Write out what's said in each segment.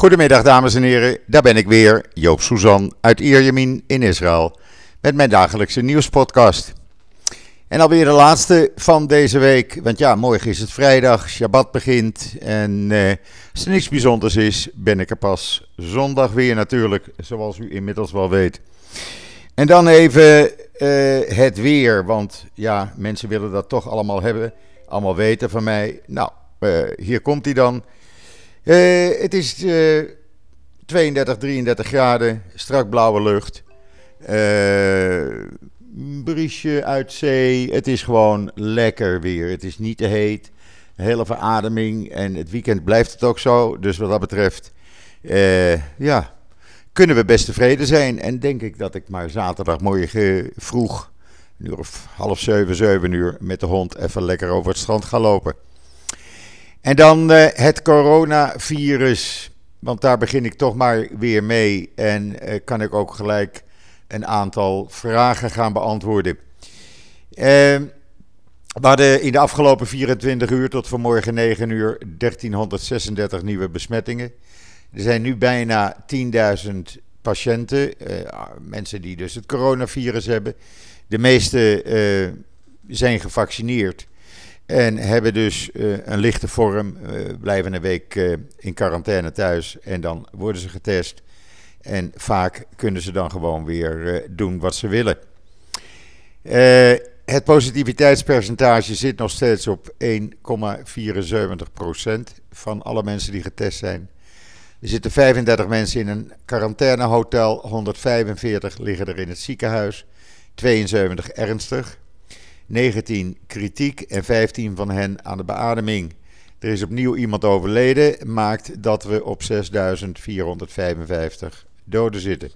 Goedemiddag dames en heren, daar ben ik weer, Joop Suzan uit Ierjemien in Israël, met mijn dagelijkse nieuwspodcast. En alweer de laatste van deze week, want ja, morgen is het vrijdag, Shabbat begint en eh, als er niks bijzonders is, ben ik er pas zondag weer natuurlijk, zoals u inmiddels wel weet. En dan even eh, het weer, want ja, mensen willen dat toch allemaal hebben, allemaal weten van mij. Nou, uh, hier komt hij dan. Uh, het is 32, 33 graden, strak blauwe lucht. briesje uit zee. Het is gewoon lekker weer. Het is niet te heet. Hele verademing. En het weekend blijft het ook zo. Dus wat dat betreft, ja, kunnen we best tevreden zijn. En denk ik dat ik maar zaterdagmorgen vroeg, een uur of half zeven, zeven uur, met de hond even lekker over het strand ga lopen. En dan uh, het coronavirus. Want daar begin ik toch maar weer mee. En uh, kan ik ook gelijk een aantal vragen gaan beantwoorden. Uh, we hadden in de afgelopen 24 uur tot vanmorgen 9 uur 1336 nieuwe besmettingen. Er zijn nu bijna 10.000 patiënten, mensen die dus het coronavirus hebben. De meeste zijn gevaccineerd. En hebben dus uh, een lichte vorm, uh, blijven een week uh, in quarantaine thuis en dan worden ze getest. En vaak kunnen ze dan gewoon weer doen wat ze willen. het positiviteitspercentage zit nog steeds op 1,74% van alle mensen die getest zijn. Er zitten 35 mensen in een quarantainehotel, 145 liggen er in het ziekenhuis, 72 ernstig. 19 kritiek en 15 van hen aan de beademing. Er is opnieuw iemand overleden, maakt dat we op 6.455 doden zitten.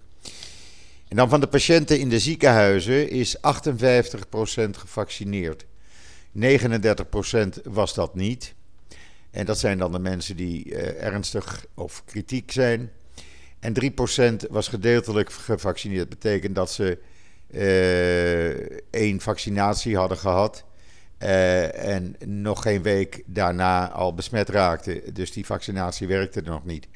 En dan van de patiënten in de ziekenhuizen is 58% gevaccineerd. 39% was dat niet. En dat zijn dan de mensen die uh, ernstig of kritiek zijn. En 3% was gedeeltelijk gevaccineerd. Dat betekent dat ze één vaccinatie hadden gehad. Uh, en nog geen week daarna al besmet raakten. Dus die vaccinatie werkte nog niet.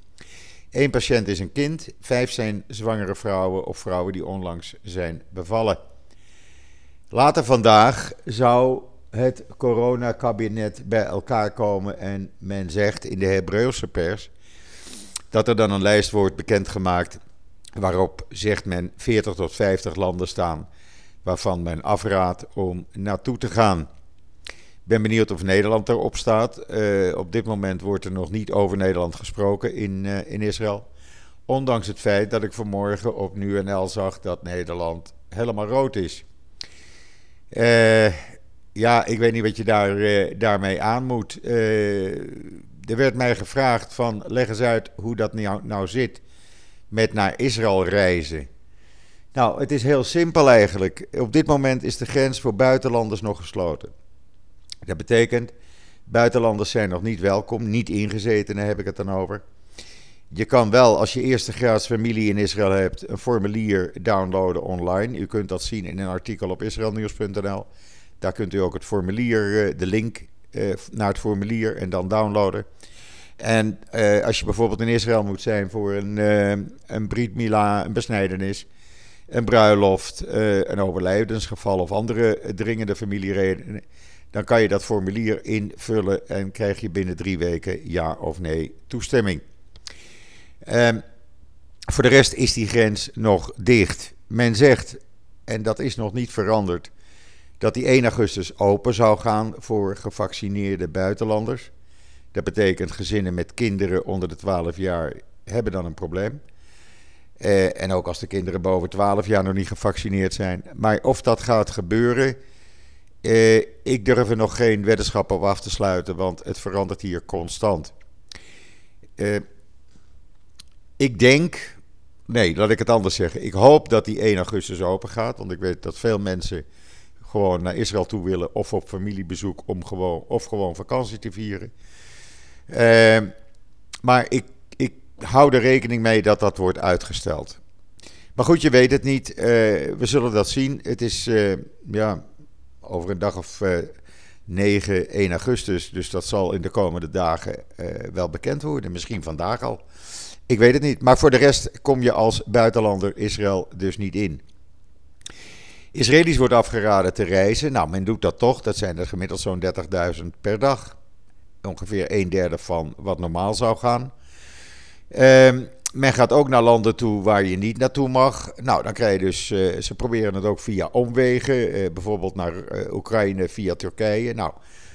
Eén patiënt is een kind, vijf zijn zwangere vrouwen of vrouwen die onlangs zijn bevallen. Later vandaag zou het coronakabinet bij elkaar komen en men zegt in de Hebreeuwse pers dat er dan een lijst wordt bekendgemaakt waarop zegt men 40 tot 50 landen staan waarvan men afraadt om naartoe te gaan. Ik ben benieuwd of Nederland erop staat. Uh, op dit moment wordt er nog niet over Nederland gesproken in, uh, in Israël. Ondanks het feit dat ik vanmorgen op NuNL zag dat Nederland helemaal rood is. Uh, ja, ik weet niet wat je daar, daarmee aan moet. er werd mij gevraagd van leg eens uit hoe dat nou, nou zit met naar Israël reizen. Nou, het is heel simpel eigenlijk. Op dit moment is de grens voor buitenlanders nog gesloten. Dat betekent, buitenlanders zijn nog niet welkom, niet ingezetenen heb ik het dan over. Je kan wel, als je eerste graads familie in Israël hebt, een formulier downloaden online. U kunt dat zien in een artikel op israelnieuws.nl. Daar kunt u ook het formulier, eh, de link eh, naar het formulier en dan downloaden. En uh, als je bijvoorbeeld in Israël moet zijn voor een, uh, een Brit Mila, een besnijdenis, een bruiloft, uh, een overlijdensgeval of andere dringende familieredenen, dan kan je dat formulier invullen en krijg je binnen drie weken ja of nee toestemming. Um, voor de rest is die grens nog dicht. Men zegt, en dat is nog niet veranderd, dat die 1 augustus open zou gaan voor gevaccineerde buitenlanders. Dat betekent gezinnen met kinderen onder de 12 jaar hebben dan een probleem. Uh, en ook als de kinderen boven 12 jaar nog niet gevaccineerd zijn. Maar of dat gaat gebeuren, uh, ik durf er nog geen weddenschap op af te sluiten, want het verandert hier constant. Uh, ik denk, nee, laat ik het anders zeggen. Ik hoop dat die 1 augustus open gaat, want ik weet dat veel mensen gewoon naar Israël toe willen of op familiebezoek om gewoon, of gewoon vakantie te vieren. Uh, maar ik, ik hou er rekening mee dat dat wordt uitgesteld. Maar goed, je weet het niet. Uh, we zullen dat zien. Het is uh, ja, over een dag of 9, 1 augustus. Dus dat zal in de komende dagen wel bekend worden. Misschien vandaag al. Ik weet het niet. Maar voor de rest kom je als buitenlander Israël dus niet in. Israëli's wordt afgeraden te reizen. Nou, men doet dat toch. Dat zijn er gemiddeld zo'n 30.000 per dag. Ongeveer een derde van wat normaal zou gaan. Ehm, men gaat ook naar landen toe waar je niet naartoe mag. Nou, dan krijg je dus. Uh, ze proberen het ook via omwegen. Uh, bijvoorbeeld naar uh, Oekraïne via Turkije. Nou,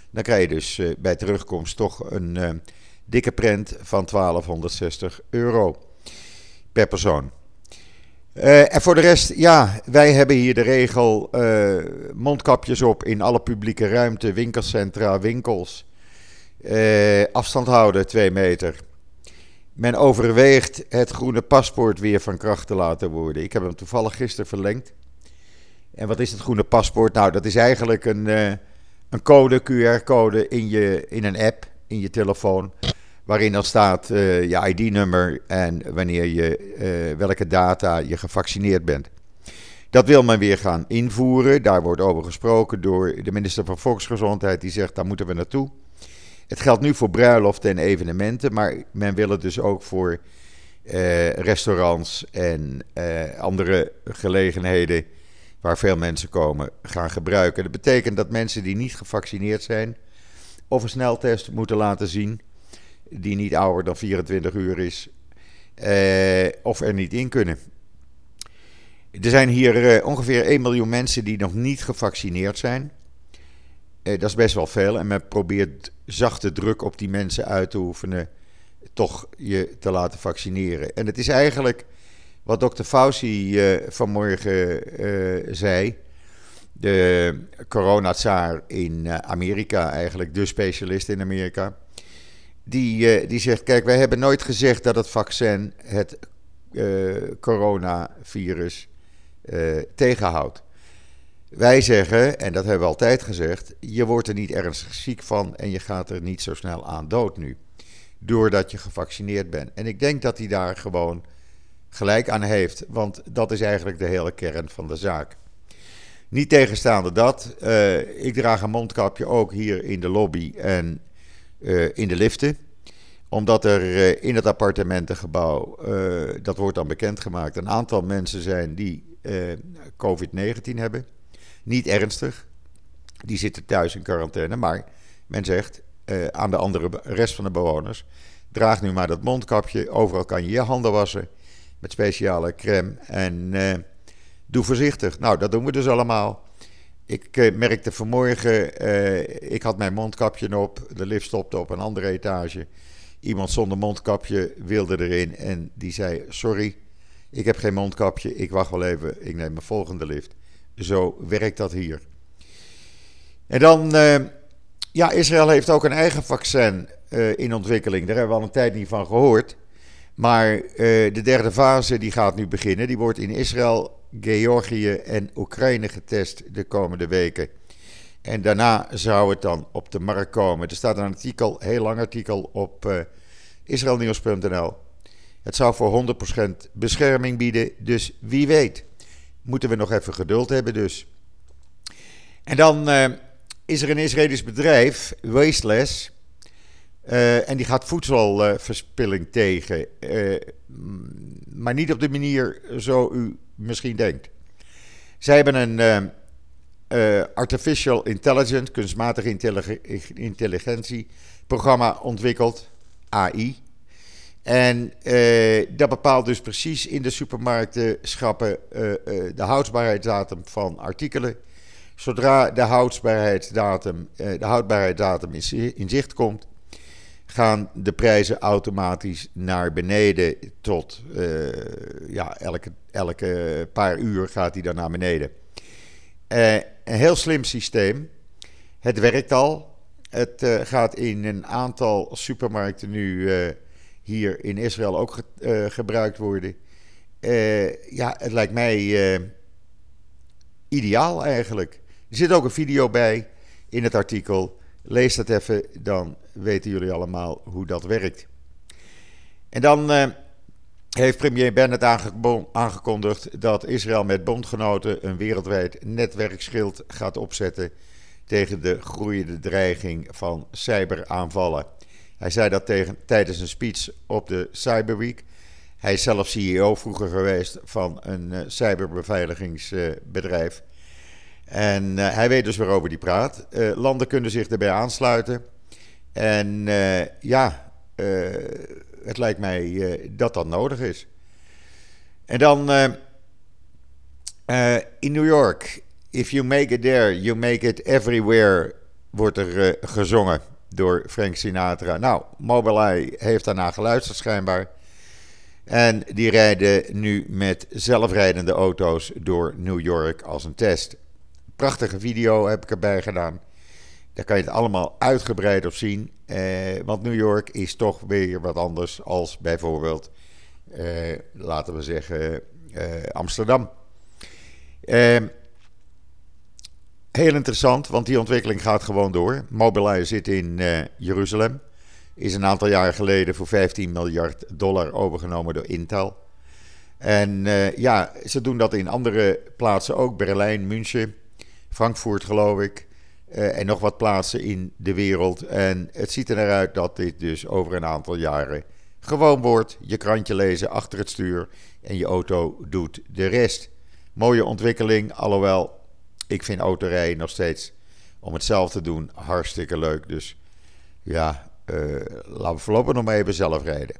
dan krijg je dus bij terugkomst toch een dikke prent van 1260 euro per persoon. En voor de rest, ja, wij hebben hier de regel mondkapjes op in alle publieke ruimte, winkelcentra, winkels. Uh, afstand houden, twee meter. Men overweegt het groene paspoort weer van kracht te laten worden. Ik heb hem toevallig gisteren verlengd. En wat is het groene paspoort? Nou, dat is eigenlijk een, een code, QR-code in, je, in een app, in je telefoon waarin dan staat uh, je ID-nummer en wanneer je, welke data je gevaccineerd bent. Dat wil men weer gaan invoeren. Daar wordt over gesproken door de minister van Volksgezondheid, die zegt daar moeten we naartoe. Het geldt nu voor bruiloften en evenementen, maar men wil het dus ook voor uh, restaurants en andere gelegenheden waar veel mensen komen gaan gebruiken. Dat betekent dat mensen die niet gevaccineerd zijn of een sneltest moeten laten zien die niet ouder dan 24 uur is, eh, of er niet in kunnen. Er zijn hier eh, ongeveer 1 miljoen mensen die nog niet gevaccineerd zijn. Eh, dat is best wel veel en men probeert zachte druk op die mensen uit te oefenen, toch je te laten vaccineren. En het is eigenlijk wat dokter Fauci vanmorgen zei de coronatsaar in Amerika, eigenlijk de specialist in Amerika die, uh, die zegt: Kijk, wij hebben nooit gezegd dat het vaccin het uh, coronavirus uh, tegenhoudt. Wij zeggen, en dat hebben we altijd gezegd: je wordt er niet ernstig ziek van en je gaat er niet zo snel aan dood nu. Doordat je gevaccineerd bent. En ik denk dat hij daar gewoon gelijk aan heeft, want dat is eigenlijk de hele kern van de zaak. Niet tegenstaande dat, ik draag een mondkapje ook hier in de lobby en uh, in de liften omdat er uh, in het appartementengebouw, dat wordt dan bekendgemaakt, een aantal mensen zijn die COVID-19 hebben. Niet ernstig. Die zitten thuis in quarantaine. Maar men zegt aan de andere rest van de bewoners: draag nu maar dat mondkapje. Overal kan je je handen wassen met speciale crème. En doe voorzichtig. Nou, dat doen we dus allemaal. Ik uh, merkte vanmorgen, ik had mijn mondkapje op, de lift stopte op een andere etage. Iemand zonder mondkapje wilde erin en die zei: Sorry, ik heb geen mondkapje, ik wacht wel even, ik neem mijn volgende lift. Zo werkt dat hier. En dan, uh, ja, Israël heeft ook een eigen vaccin in ontwikkeling. Daar hebben we al een tijd niet van gehoord. Maar de derde fase die gaat nu beginnen. Die wordt in Israël Georgië en Oekraïne getest de komende weken. En daarna zou het dan op de markt komen. Er staat een artikel, heel lang artikel op israelnieuws.nl. Het zou voor 100% bescherming bieden, dus wie weet. Moeten we nog even geduld hebben dus. En dan uh, is er een Israëlisch bedrijf, Wasteless. Uh, en die gaat voedselverspilling tegen. maar niet op de manier zo u misschien denkt. Zij hebben een artificial intelligence, kunstmatige intelligentie, programma ontwikkeld, AI. En uh, dat bepaalt dus precies in de supermarkten schappen de houdbaarheidsdatum van artikelen. Zodra de houdbaarheidsdatum, de houdbaarheidsdatum in zicht komt, gaan de prijzen automatisch naar beneden tot ja, elke, elke paar uur gaat die dan naar beneden. Een heel slim systeem. Het werkt al. Het gaat in een aantal supermarkten nu hier in Israël ook ge gebruikt worden. ja, het lijkt mij ideaal eigenlijk. Er zit ook een video bij in het artikel. Lees dat even, dan weten jullie allemaal hoe dat werkt. En dan heeft premier Bennett aangekondigd dat Israël met bondgenoten een wereldwijd netwerkschild gaat opzetten tegen de groeiende dreiging van cyberaanvallen. Hij zei dat tegen, tijdens een speech op de Cyber Week. Hij is zelf CEO vroeger geweest van een cyberbeveiligingsbedrijf. En hij weet dus waarover die praat. landen kunnen zich erbij aansluiten. En ja, het lijkt mij dat dat nodig is. En dan in New York. If you make it there, you make it everywhere, wordt er gezongen door Frank Sinatra. Nou, Mobileye heeft daarna geluisterd schijnbaar. En die rijden nu met zelfrijdende auto's door New York als een test. Prachtige video heb ik erbij gedaan. Daar kan je het allemaal uitgebreid op zien. Eh, want New York is toch weer wat anders als bijvoorbeeld, eh, laten we zeggen, eh, Amsterdam. Eh, Heel interessant, want die ontwikkeling gaat gewoon door. Mobileye zit in uh, Jeruzalem. Is een aantal jaar geleden voor 15 miljard dollar overgenomen door Intel. En uh, ja, ze doen dat in andere plaatsen ook. Berlijn, München, Frankfurt geloof ik. Uh, en nog wat plaatsen in de wereld. En het ziet er naar uit dat dit dus over een aantal jaren gewoon wordt. Je krantje lezen achter het stuur en je auto doet de rest. Mooie ontwikkeling, alhoewel ik vind autorijden nog steeds om het zelf te doen hartstikke leuk. Dus ja, uh, laten we voorlopig nog maar even zelf rijden.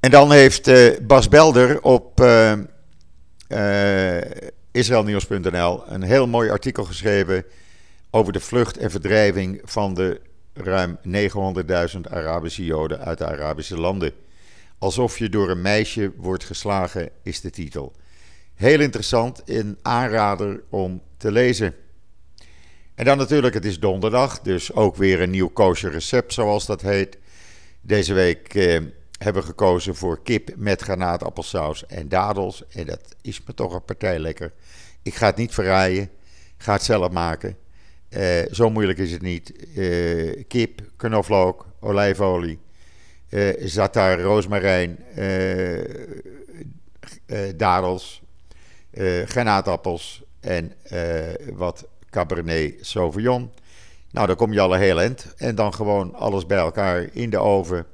En dan heeft uh, Bas Belder op uh, israelnieuws.nl een heel mooi artikel geschreven over de vlucht en verdrijving van de ruim 900.000 Arabische Joden uit de Arabische landen. Alsof je door een meisje wordt geslagen, is de titel. Heel interessant, een aanrader om te lezen. En dan natuurlijk, het is donderdag, dus ook weer een nieuw kosher recept, zoals dat heet. Deze week eh, hebben we gekozen voor kip met granaatappelsaus en dadels. En dat is me toch een partij lekker. Ik ga het niet verraaien, ga het zelf maken. Eh, zo moeilijk is het niet. Eh, kip, knoflook, olijfolie, eh, zatar, roosmarijn, eh, eh, dadels, uh, granaatappels en uh, wat Cabernet Sauvignon. Nou, dan kom je al een heel eind. En dan gewoon alles bij elkaar in de oven.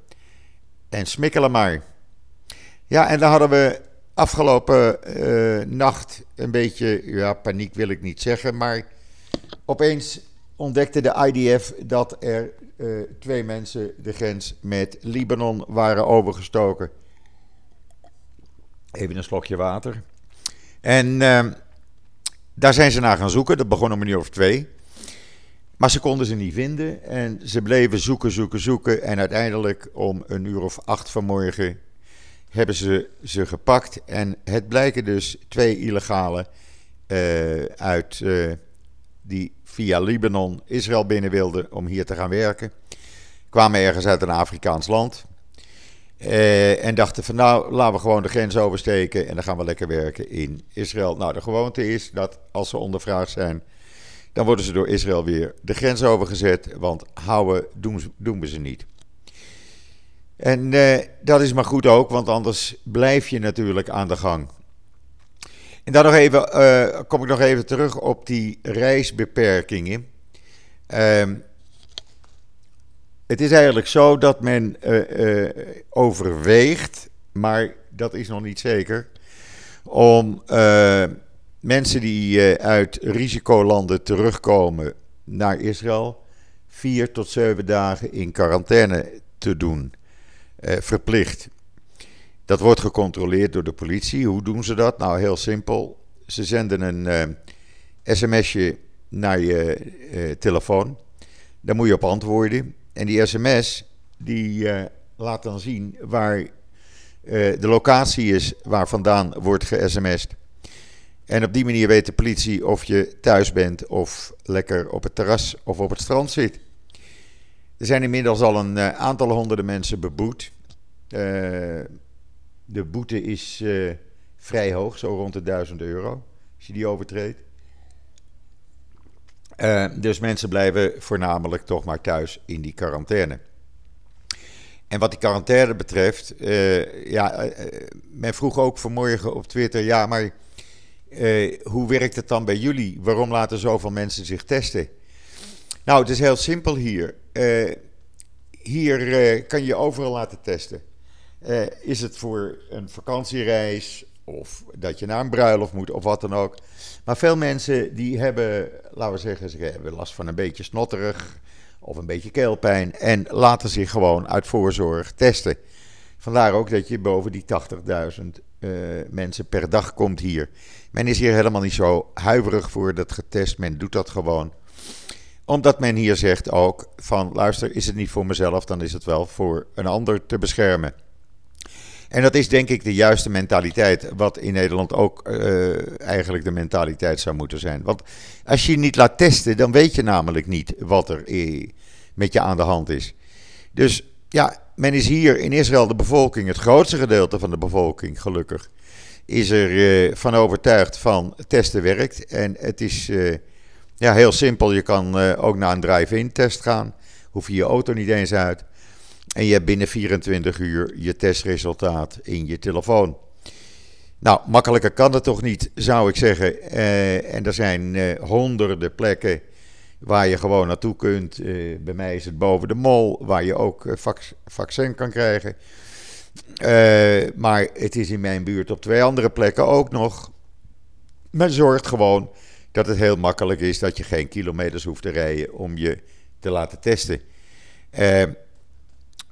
En smikkelen maar. Ja, en dan hadden we afgelopen uh, nacht een beetje, ja, paniek wil ik niet zeggen, maar opeens ontdekte de IDF dat er twee mensen de grens met Libanon waren overgestoken. Even een slokje water. En uh, daar zijn ze naar gaan zoeken. Dat begon om een uur of twee. Maar ze konden ze niet vinden. En ze bleven zoeken, zoeken, zoeken. En uiteindelijk om een uur of acht vanmorgen hebben ze ze gepakt. En het blijken dus twee illegale uh, uit uh, die via Libanon Israël binnen wilden om hier te gaan werken. Kwamen ergens uit een Afrikaans land. Uh, en dachten van nou, laten we gewoon de grens oversteken en dan gaan we lekker werken in Israël. Nou, de gewoonte is dat als ze ondervraagd zijn, dan worden ze door Israël weer de grens overgezet, want houden doen, doen we ze niet. En uh, dat is maar goed ook, want anders blijf je natuurlijk aan de gang. En dan nog even, uh, kom ik nog even terug op die reisbeperkingen. Uh, het is eigenlijk zo dat men uh, uh, overweegt, maar dat is nog niet zeker, om uh, mensen die uit risicolanden terugkomen naar Israël vier tot zeven dagen in quarantaine te doen, verplicht. Dat wordt gecontroleerd door de politie. Hoe doen ze dat? Nou, heel simpel. Ze zenden een sms'je naar je telefoon. Daar moet je op antwoorden. En die sms die uh, laat dan zien waar uh, de locatie is waar vandaan wordt ge-sms'd. En op die manier weet de politie of je thuis bent of lekker op het terras of op het strand zit. Er zijn inmiddels al een uh, aantal honderden mensen beboet. de boete is vrij hoog, zo rond de 1000 euro, als je die overtreedt. Uh, dus mensen blijven voornamelijk toch maar thuis in die quarantaine. En wat die quarantaine betreft, uh, ja, uh, men vroeg ook vanmorgen op Twitter, ja, maar hoe werkt het dan bij jullie? Waarom laten zoveel mensen zich testen? Nou, het is heel simpel hier. hier kan je overal laten testen. Is het voor een vakantiereis of dat je naar een bruiloft moet of wat dan ook. Maar veel mensen die hebben, laten we zeggen, ze hebben last van een beetje snotterig of een beetje keelpijn en laten zich gewoon uit voorzorg testen. Vandaar ook dat je boven die 80.000 uh, mensen per dag komt hier. Men is hier helemaal niet zo huiverig voor dat getest. Men doet dat gewoon. Omdat men hier zegt ook van luister, is het niet voor mezelf, dan is het wel voor een ander te beschermen. En dat is denk ik de juiste mentaliteit, wat in Nederland ook uh, eigenlijk de mentaliteit zou moeten zijn. Want als je je niet laat testen, dan weet je namelijk niet wat er eh, met je aan de hand is. Dus ja, men is hier in Israël de bevolking, het grootste gedeelte van de bevolking gelukkig, is er uh, van overtuigd van testen werkt. En het is uh, ja, heel simpel, je kan ook naar een drive-in test gaan, hoef je je auto niet eens uit. En je hebt binnen 24 uur je testresultaat in je telefoon. Nou, makkelijker kan het toch niet, zou ik zeggen. en er zijn honderden plekken waar je gewoon naartoe kunt. Uh, bij mij is het boven de mol, waar je ook vac vaccin kan krijgen. Maar het is in mijn buurt op twee andere plekken ook nog. Men zorgt gewoon dat het heel makkelijk is dat je geen kilometers hoeft te rijden om je te laten testen.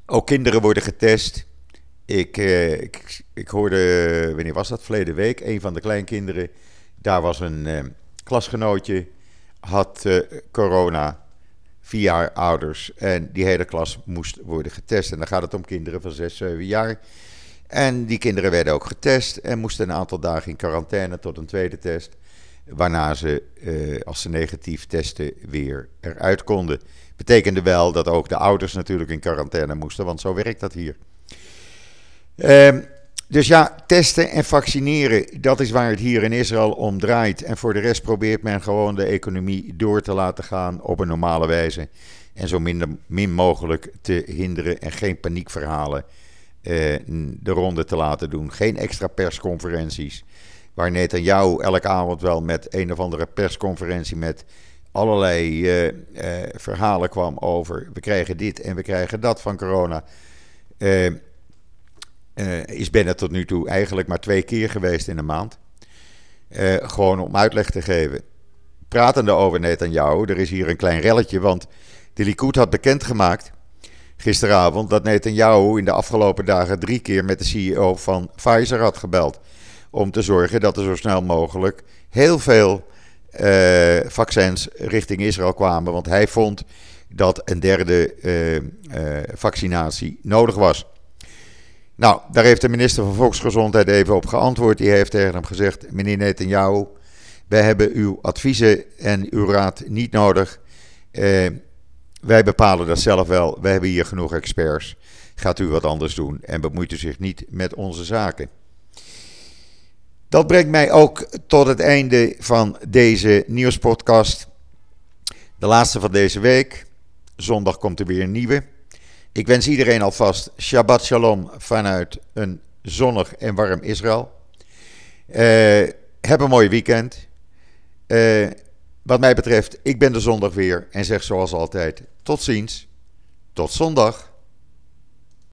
Ook kinderen worden getest. Ik, ik, ik, hoorde, wanneer was dat? Verleden week, een van de kleinkinderen. Daar was een klasgenootje had corona, vier ouders. En die hele klas moest worden getest. En dan gaat het om kinderen van 6, 7 jaar. En die kinderen werden ook getest en moesten een aantal dagen in quarantaine tot een tweede test. Waarna ze, als ze negatief testen, weer eruit konden. Betekende wel dat ook de ouders natuurlijk in quarantaine moesten, want zo werkt dat hier. Uh, dus ja, testen en vaccineren, dat is waar het hier in Israël om draait. En voor de rest probeert men gewoon de economie door te laten gaan op een normale wijze. En zo min mogelijk te hinderen en geen paniekverhalen eh, de ronde te laten doen. Geen extra persconferenties. Waar Netanyahu elke avond wel met een of andere persconferentie met allerlei eh, eh, verhalen kwam over. We krijgen dit en we krijgen dat van corona. Uh, is Bennett tot nu toe eigenlijk maar twee keer geweest in een maand. Gewoon om uitleg te geven. Pratende over Netanyahu, er is hier een klein relletje, want de Likud had bekendgemaakt gisteravond dat Netanyahu in de afgelopen dagen drie keer met de CEO van Pfizer had gebeld. Om te zorgen dat er zo snel mogelijk heel veel uh, vaccins richting Israël kwamen. Want hij vond dat een derde vaccinatie nodig was. Nou, daar heeft de minister van Volksgezondheid even op geantwoord. Die heeft tegen hem gezegd: Meneer Netanyahu, wij hebben uw adviezen en uw raad niet nodig. Eh, wij bepalen dat zelf wel. Wij hebben hier genoeg experts. Gaat u wat anders doen en bemoeit u zich niet met onze zaken. Dat brengt mij ook tot het einde van deze nieuwspodcast. De laatste van deze week. Zondag komt er weer een nieuwe. Ik wens iedereen alvast Shabbat Shalom vanuit een zonnig en warm Israël. Uh, heb een mooi weekend. Uh, wat mij betreft, ik ben de zondag weer en zeg zoals altijd: tot ziens, tot zondag.